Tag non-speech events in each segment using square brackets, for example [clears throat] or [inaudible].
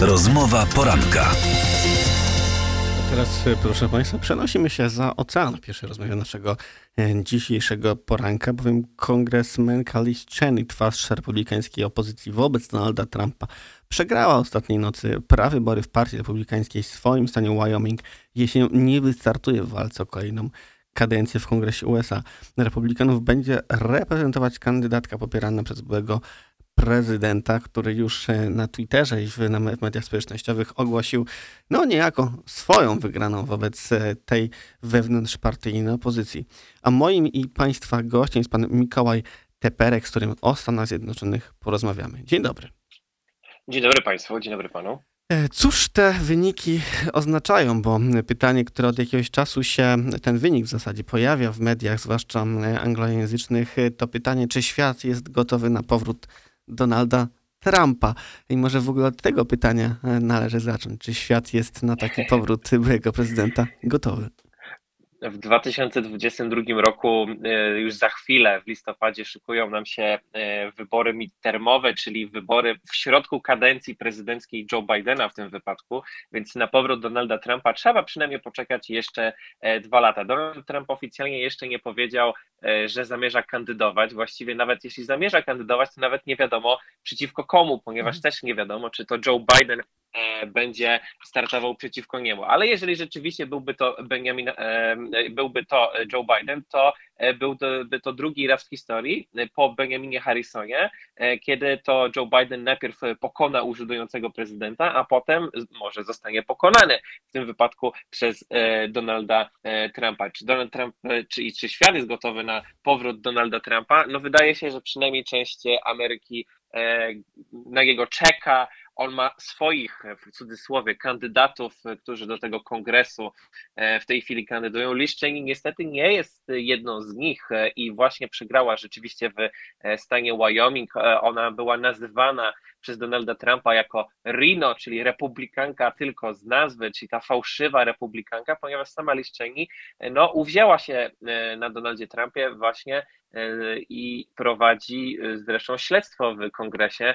Rozmowa poranka. Teraz, e, proszę Państwa, przenosimy się za ocean w pierwszej rozmowie naszego e, dzisiejszego poranka, bowiem kongresmen Kalisz Cheney, twarz republikańskiej opozycji wobec Donalda Trumpa, przegrała ostatniej nocy prawybory w partii republikańskiej w swoim stanie Wyoming, jeśli nie wystartuje w walce o kolejną kadencję w Kongresie USA. Republikanów będzie reprezentować kandydatka popierana przez byłego prezydenta, który już e, na Twitterze i w, na mediach społecznościowych ogłosił no niejako swoją wygraną wobec e, tej wewnątrzpartyjnej opozycji. A moim i Państwa gościem jest pan Mikołaj Teperek, z którym o Stanach Zjednoczonych porozmawiamy. Dzień dobry. Dzień dobry Państwu, dzień dobry Panu. E, cóż te wyniki oznaczają? Bo pytanie, które od jakiegoś czasu się, ten wynik w zasadzie pojawia w mediach, zwłaszcza anglojęzycznych, to pytanie, czy świat jest gotowy na powrót Donalda Trumpa. I może w ogóle od tego pytania e, należy zacząć. Czy świat jest na taki powrót byłego prezydenta gotowy? W 2022 roku, e, już za chwilę, w listopadzie, szykują nam się e, wybory midtermowe, czyli wybory w środku kadencji prezydenckiej Joe Bidena w tym wypadku, więc na powrót Donalda Trumpa trzeba przynajmniej poczekać jeszcze e, dwa lata. Donald Trump oficjalnie jeszcze nie powiedział, że zamierza kandydować. Właściwie nawet jeśli zamierza kandydować, to nawet nie wiadomo przeciwko komu, ponieważ też nie wiadomo, czy to Joe Biden będzie startował przeciwko niemu. Ale jeżeli rzeczywiście byłby to Benjamin, byłby to Joe Biden, to byłby to drugi raz w historii po Benjaminie Harrisonie, kiedy to Joe Biden najpierw pokona urzędującego prezydenta, a potem może zostanie pokonany w tym wypadku przez Donalda Trumpa. Czy Donald Trump, czy, czy świat jest gotowy na powrót Donalda Trumpa? No wydaje się, że przynajmniej część Ameryki na jego czeka, on ma swoich, w cudzysłowie, kandydatów, którzy do tego kongresu e, w tej chwili kandydują. Liz niestety nie jest jedną z nich e, i właśnie przegrała rzeczywiście w e, stanie Wyoming. Ona była nazywana przez Donalda Trumpa jako Rino, czyli republikanka tylko z nazwy, czyli ta fałszywa republikanka, ponieważ sama Liz Cheney no, uwzięła się na Donaldzie Trumpie właśnie i prowadzi zresztą śledztwo w kongresie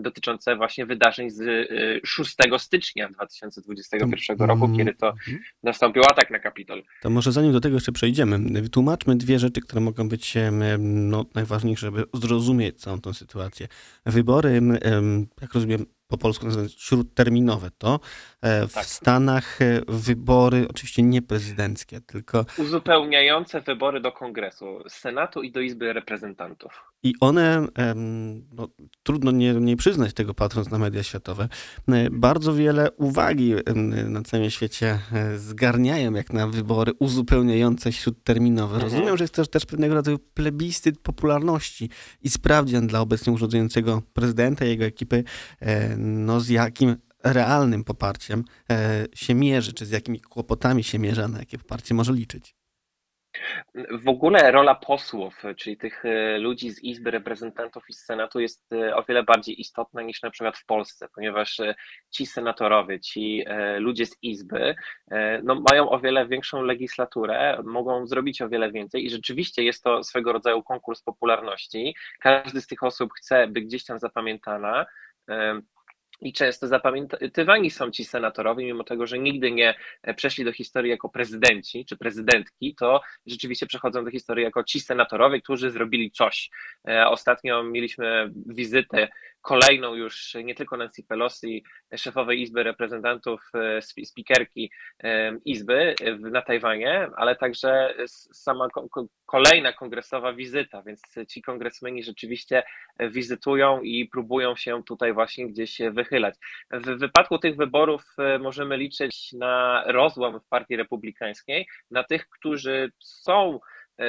dotyczące właśnie wydarzeń z 6 y, stycznia 2021 roku, kiedy to mhm. nastąpił atak na Kapitol. To może zanim do tego jeszcze przejdziemy, wytłumaczmy dwie rzeczy, które mogą być no, najważniejsze, żeby zrozumieć całą tą sytuację. Wybory, jak rozumiem, po polsku nazywane śródterminowe, to e, w tak. Stanach e, wybory, oczywiście nie prezydenckie, tylko... Uzupełniające wybory do Kongresu, Senatu i do Izby Reprezentantów. I one, no, trudno nie, nie przyznać tego patrząc na media światowe, e, bardzo wiele uwagi na całym świecie zgarniają jak na wybory uzupełniające śródterminowe. Mhm. Rozumiem, że jest to też pewnego rodzaju plebiscyt popularności i sprawdzian dla obecnie urządzającego prezydenta i jego ekipy no, z jakim realnym poparciem e, się mierzy, czy z jakimi kłopotami się mierzy, na jakie poparcie może liczyć. W ogóle rola posłów, czyli tych e, ludzi z Izby Reprezentantów i z Senatu jest e, o wiele bardziej istotna niż na przykład w Polsce, ponieważ ci senatorowie, ci ludzie z Izby no, mają o wiele większą legislaturę, mogą zrobić o wiele więcej i rzeczywiście jest to swego rodzaju konkurs popularności. Każdy z tych osób chce być gdzieś tam zapamiętana. I często zapamiętywani są ci senatorowie, mimo tego, że nigdy nie przeszli do historii jako prezydenci czy prezydentki, to rzeczywiście przechodzą do historii jako ci senatorowie, którzy zrobili coś. E, ostatnio mieliśmy wizytę kolejną już nie tylko Nancy Pelosi, szefowej Izby Reprezentantów, e, spikerki e, Izby na Tajwanie, ale także sama kolejna kongresowa wizyta, więc ci kongresmeni rzeczywiście wizytują i próbują się tutaj właśnie gdzieś wychylać. W wypadku tych wyborów e, możemy liczyć na rozłam w Partii Republikańskiej, na tych, którzy są E,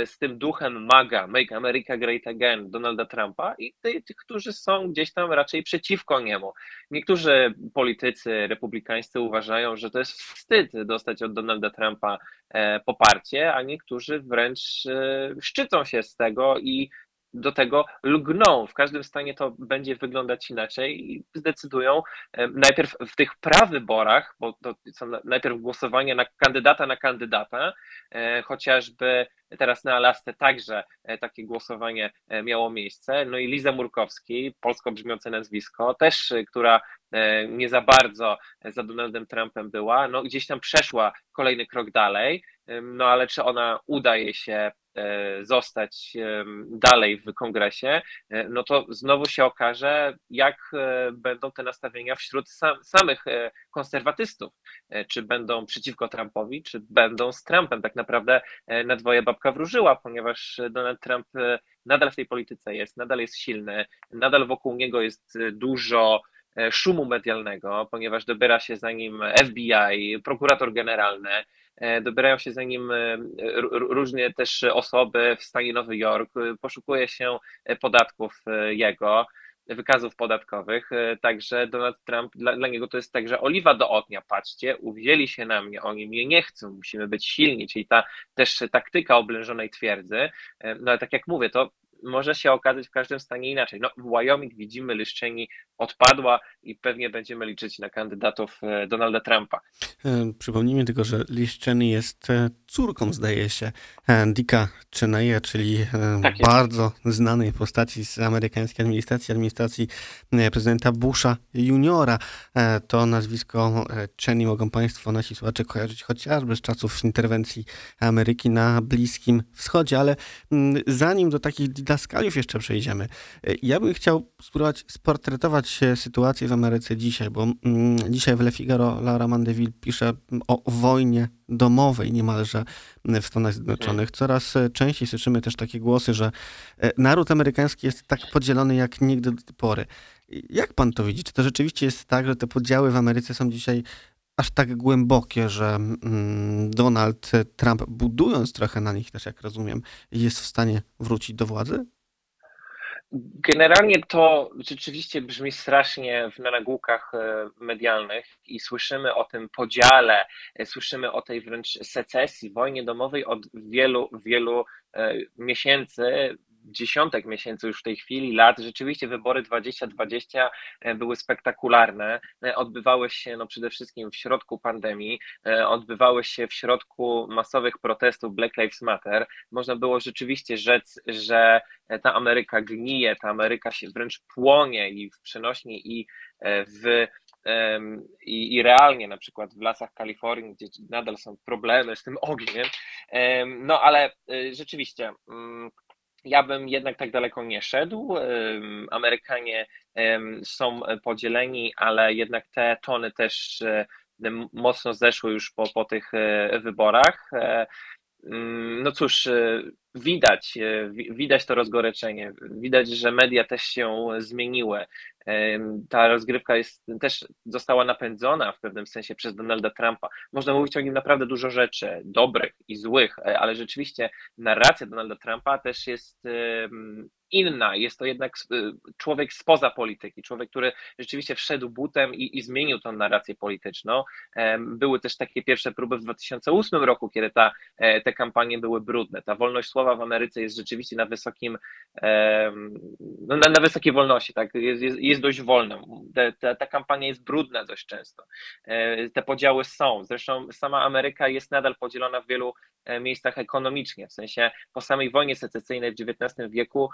z tym duchem maga, Make America Great Again, Donalda Trumpa i tych, którzy są gdzieś tam raczej przeciwko niemu. Niektórzy politycy republikańscy uważają, że to jest wstyd dostać od Donalda Trumpa e, poparcie, a niektórzy wręcz e, szczycą się z tego i do tego lgną. W każdym stanie to będzie wyglądać inaczej i zdecydują najpierw w tych prawyborach, bo to są najpierw głosowania na kandydata na kandydata, e, chociażby teraz na Alasce także e, takie głosowanie e, miało miejsce. No i Liza Murkowski, polsko brzmiące nazwisko, też, która nie za bardzo za Donaldem Trumpem była, no gdzieś tam przeszła kolejny krok dalej, no ale czy ona udaje się zostać dalej w kongresie, e, no to znowu się okaże, jak e, będą te nastawienia wśród sam, samych konserwatystów. Czy będą przeciwko Trumpowi, czy będą z Trumpem. Tak naprawdę na dwoje babka wróżyła, ponieważ Donald Trump nadal w tej polityce jest, nadal jest silny, nadal wokół niego jest dużo szumu medialnego, ponieważ dobiera się za nim FBI, prokurator generalny, E, dobierają się za nim e, różne też osoby w stanie Nowy Jork, poszukuje się podatków e, jego, wykazów podatkowych, także Donald Trump, dla, dla niego to jest także oliwa do ognia, patrzcie, uwzięli się na mnie, oni mnie nie chcą, musimy być silni, czyli ta też taktyka oblężonej twierdzy, no ale tak jak mówię, to może się okazać w każdym stanie inaczej. No, w Wyoming widzimy, Lyszczeni odpadła i pewnie będziemy liczyć na kandydatów e, Donalda Trumpa. E, przypomnijmy tylko, że Lyszczeny jest e, córką, zdaje się, Dicka Cheneya, czyli tak bardzo znanej postaci z amerykańskiej administracji, administracji prezydenta Busha juniora. To nazwisko Cheney mogą Państwo, nasi słuchacze, kojarzyć chociażby z czasów interwencji Ameryki na Bliskim Wschodzie, ale mm, zanim do takich didaskaliów jeszcze przejdziemy. Ja bym chciał spróbować sportretować sytuację w Ameryce dzisiaj, bo mm, dzisiaj w Le Figaro Laura Mandeville pisze o wojnie domowej niemalże w Stanach Zjednoczonych. Coraz częściej słyszymy też takie głosy, że e, naród amerykański jest tak podzielony jak nigdy do tej pory. Jak pan to widzi? Czy to rzeczywiście jest tak, że te podziały w Ameryce są dzisiaj aż tak głębokie, że mm, Donald Trump, budując trochę na nich też, jak rozumiem, jest w stanie wrócić do władzy? Generalnie to rzeczywiście brzmi strasznie w nagłówkach e, medialnych i słyszymy o tym podziale, e, słyszymy o tej wręcz secesji, wojnie domowej od wielu, wielu e, miesięcy, dziesiątek miesięcy już w tej chwili, lat. Rzeczywiście wybory 2020 e, były spektakularne. E, odbywały się no, przede wszystkim w środku pandemii, e, odbywały się w środku masowych protestów Black Lives Matter. Można było rzeczywiście rzec, że ta Ameryka gnije, ta Ameryka się wręcz płonie i w przenośni i w i, i, realnie na przykład w lasach Kalifornii, gdzie nadal są problemy z tym ogniem. No ale rzeczywiście mm, ja bym jednak tak daleko nie szedł. Amerykanie są podzieleni, ale jednak te tony też e, mocno zeszły już po, po tych e, wyborach. E, mm, no cóż, widać, widać to rozgoreczenie, widać, że media też się zmieniły. Ta rozgrywka jest, też została napędzona w pewnym sensie przez Donalda Trumpa. Można mówić o nim naprawdę dużo rzeczy, dobrych i złych, ale rzeczywiście narracja Donalda Trumpa też jest inna. Jest to jednak y, człowiek spoza polityki, człowiek, który rzeczywiście wszedł butem i, i zmienił tą narrację polityczną. Były też takie pierwsze próby w 2008 roku, kiedy ta, e, te kampanie były brudne. Ta wolność słowa w Ameryce jest rzeczywiście na wysokim, no na, na wysokiej wolności, tak? jest, jest, jest dość wolna. Ta, ta kampania jest brudna dość często. E, te podziały są. Zresztą sama Ameryka jest nadal podzielona w wielu e, miejscach ekonomicznie, w sensie po samej wojnie secesyjnej w XIX wieku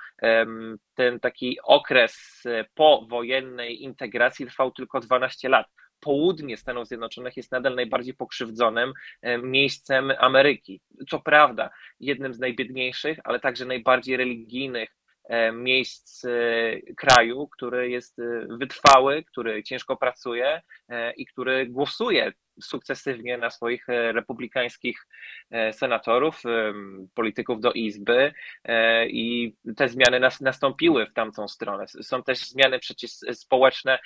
ten taki okres e, powojennej integracji trwał tylko 12 lat. Południe Stanów Zjednoczonych jest nadal najbardziej pokrzywdzonym e, miejscem Ameryki. Co prawda, jednym z najbiedniejszych, ale także najbardziej religijnych e, miejsc kraju, który jest wytrwały, który ciężko pracuje i który głosuje sukcesywnie na swoich e, republikańskich e, senatorów, e, polityków do Izby i te zmiany nas, nastąpiły w tamtą stronę. Są też zmiany przecież społeczne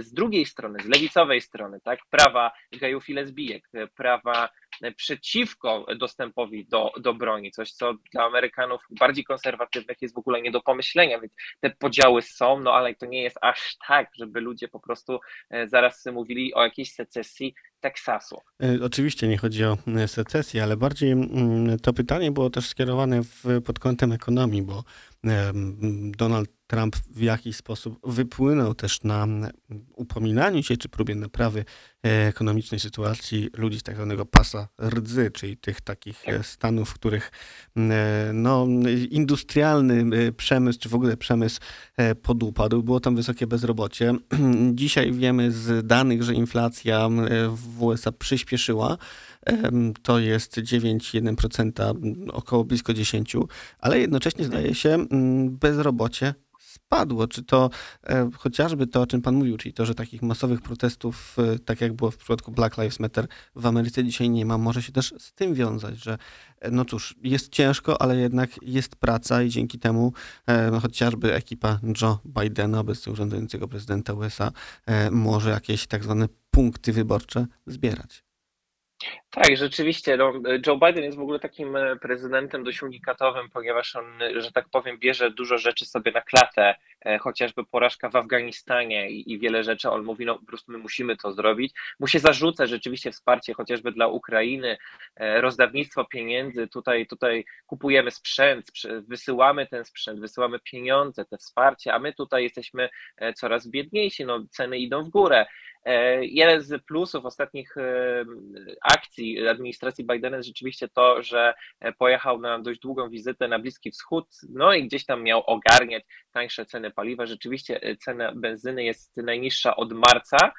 z drugiej strony, z lewicowej strony, tak? Prawa gejów i lesbijek, prawa przeciwko dostępowi do, do broni, coś co dla Amerykanów bardziej konserwatywnych jest w ogóle nie do pomyślenia, więc te podziały są, no ale to nie jest aż tak, żeby ludzie po prostu zaraz mówili o jakiejś secesji Teksasu. E, oczywiście nie chodzi o e, secesję, ale bardziej mm, to pytanie było też skierowane w, pod kątem ekonomii, bo Donald Trump w jakiś sposób wypłynął też na upominaniu się czy próbie naprawy e, ekonomicznej sytuacji ludzi z tak zwanego pasa rdzy, czyli tych takich e, stanów, w których no, industrialny przemysł, czy w ogóle przemysł podupadł. Było tam wysokie bezrobocie. [clears throat] Dzisiaj wiemy z danych, że inflacja w USA przyspieszyła to jest 9,1%, około blisko 10, ale jednocześnie zdaje się bezrobocie spadło. Czy to e, chociażby to, o czym Pan mówił, czyli to, że takich masowych protestów, e, tak jak było w przypadku Black Lives Matter w Ameryce dzisiaj nie ma, może się też z tym wiązać, że e, no cóż, jest ciężko, ale jednak jest praca i dzięki temu no, chociażby ekipa Joe Bidena, obecnie urzędującego prezydenta USA, może jakieś tak zwane punkty wyborcze zbierać. Tak, rzeczywiście. No, Joe Biden jest w ogóle takim e, prezydentem dość unikatowym, ponieważ on, że tak powiem, bierze dużo rzeczy sobie na klatę, e, chociażby porażka w Afganistanie i, i, wiele rzeczy. On mówi, no po prostu my musimy to zrobić. Mu się zarzuca rzeczywiście wsparcie chociażby dla Ukrainy, e, rozdawnictwo pieniędzy. Tutaj, tutaj kupujemy sprzęt, wysyłamy ten sprzęt, wysyłamy pieniądze, te wsparcie, a my tutaj jesteśmy coraz biedniejsi. No, ceny idą w górę. Jeden z plusów ostatnich akcji administracji Bidena jest rzeczywiście to, że pojechał na dość długą wizytę na Bliski Wschód, no i gdzieś tam miał ogarniać tańsze ceny paliwa. Rzeczywiście cena benzyny jest najniższa od marca,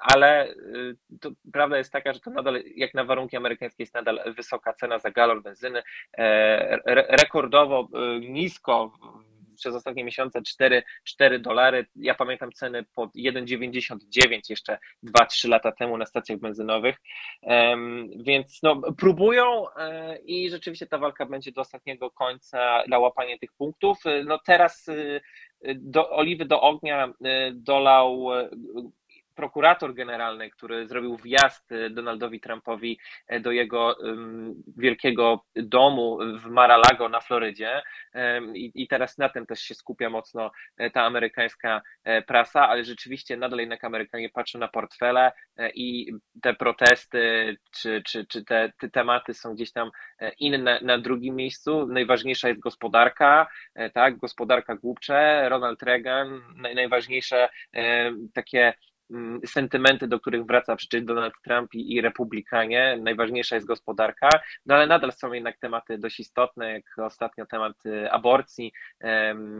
ale prawda jest taka, że to nadal, jak na warunki amerykańskie, jest nadal wysoka cena za galon benzyny. Rekordowo nisko przez ostatnie miesiące 4, 4 dolary. Ja pamiętam ceny pod 1,99 jeszcze 2-3 lata temu na stacjach benzynowych. Więc no, próbują e, i rzeczywiście ta walka będzie do ostatniego końca na łapanie tych punktów. No teraz e, do, oliwy do ognia e, dolał prokurator generalny, który zrobił wjazd e, Donaldowi Trumpowi e, do jego wielkiego domu w Mar-a-Lago na Florydzie I, teraz na tym też się skupia mocno e, ta amerykańska prasa, ale rzeczywiście nadal jednak Amerykanie patrzą na portfele i te protesty czy, czy, czy te, te tematy są gdzieś tam inne na drugim miejscu. Najważniejsza jest gospodarka, tak, gospodarka głupcze, Ronald Reagan, najważniejsze takie sentymenty, do których wraca przecież Donald Trump i, republikanie. Najważniejsza jest gospodarka, no ale nadal są jednak tematy dość istotne, jak ostatnio temat y, aborcji,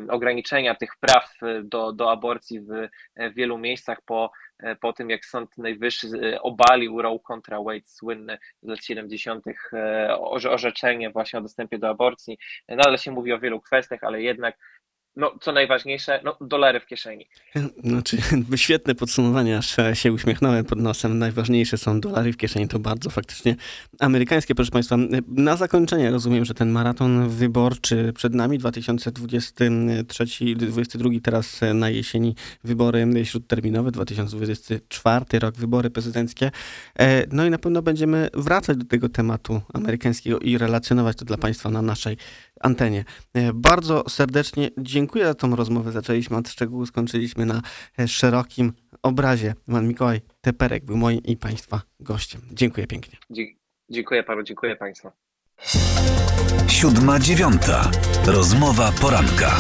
ograniczenia tych praw y, do, do aborcji w, w wielu miejscach po e, po tym, jak Sąd Najwyższy y, obalił Roe kontra Wade, słynne z lat 70. E, orzeczenie właśnie o dostępie do aborcji. Nadal się mówi o wielu kwestiach, ale jednak no, co najważniejsze, no, dolary w kieszeni. [laughs] Znaczy, świetne podsumowanie, aż się uśmiechnąłem pod nosem. Najważniejsze są dolary w kieszeni, to bardzo faktycznie amerykańskie, proszę Państwa. Na zakończenie rozumiem, że ten maraton wyborczy przed nami, 2023-2022, teraz na jesieni wybory śródterminowe, 2024 rok wybory prezydenckie. E, no i na pewno będziemy wracać do tego tematu amerykańskiego i relacjonować to dla Państwa na naszej antenie. E, bardzo serdecznie dziękuję za tą rozmowę. Zaczęliśmy od szczegółu, skończyliśmy na e, szerokim obrazie. Pan Mikołaj Teperek był moim i Państwa gościem. Dziękuję pięknie. Dziękuję panu, dziękuję Państwu. Siódma dziewiąta. Rozmowa poranka.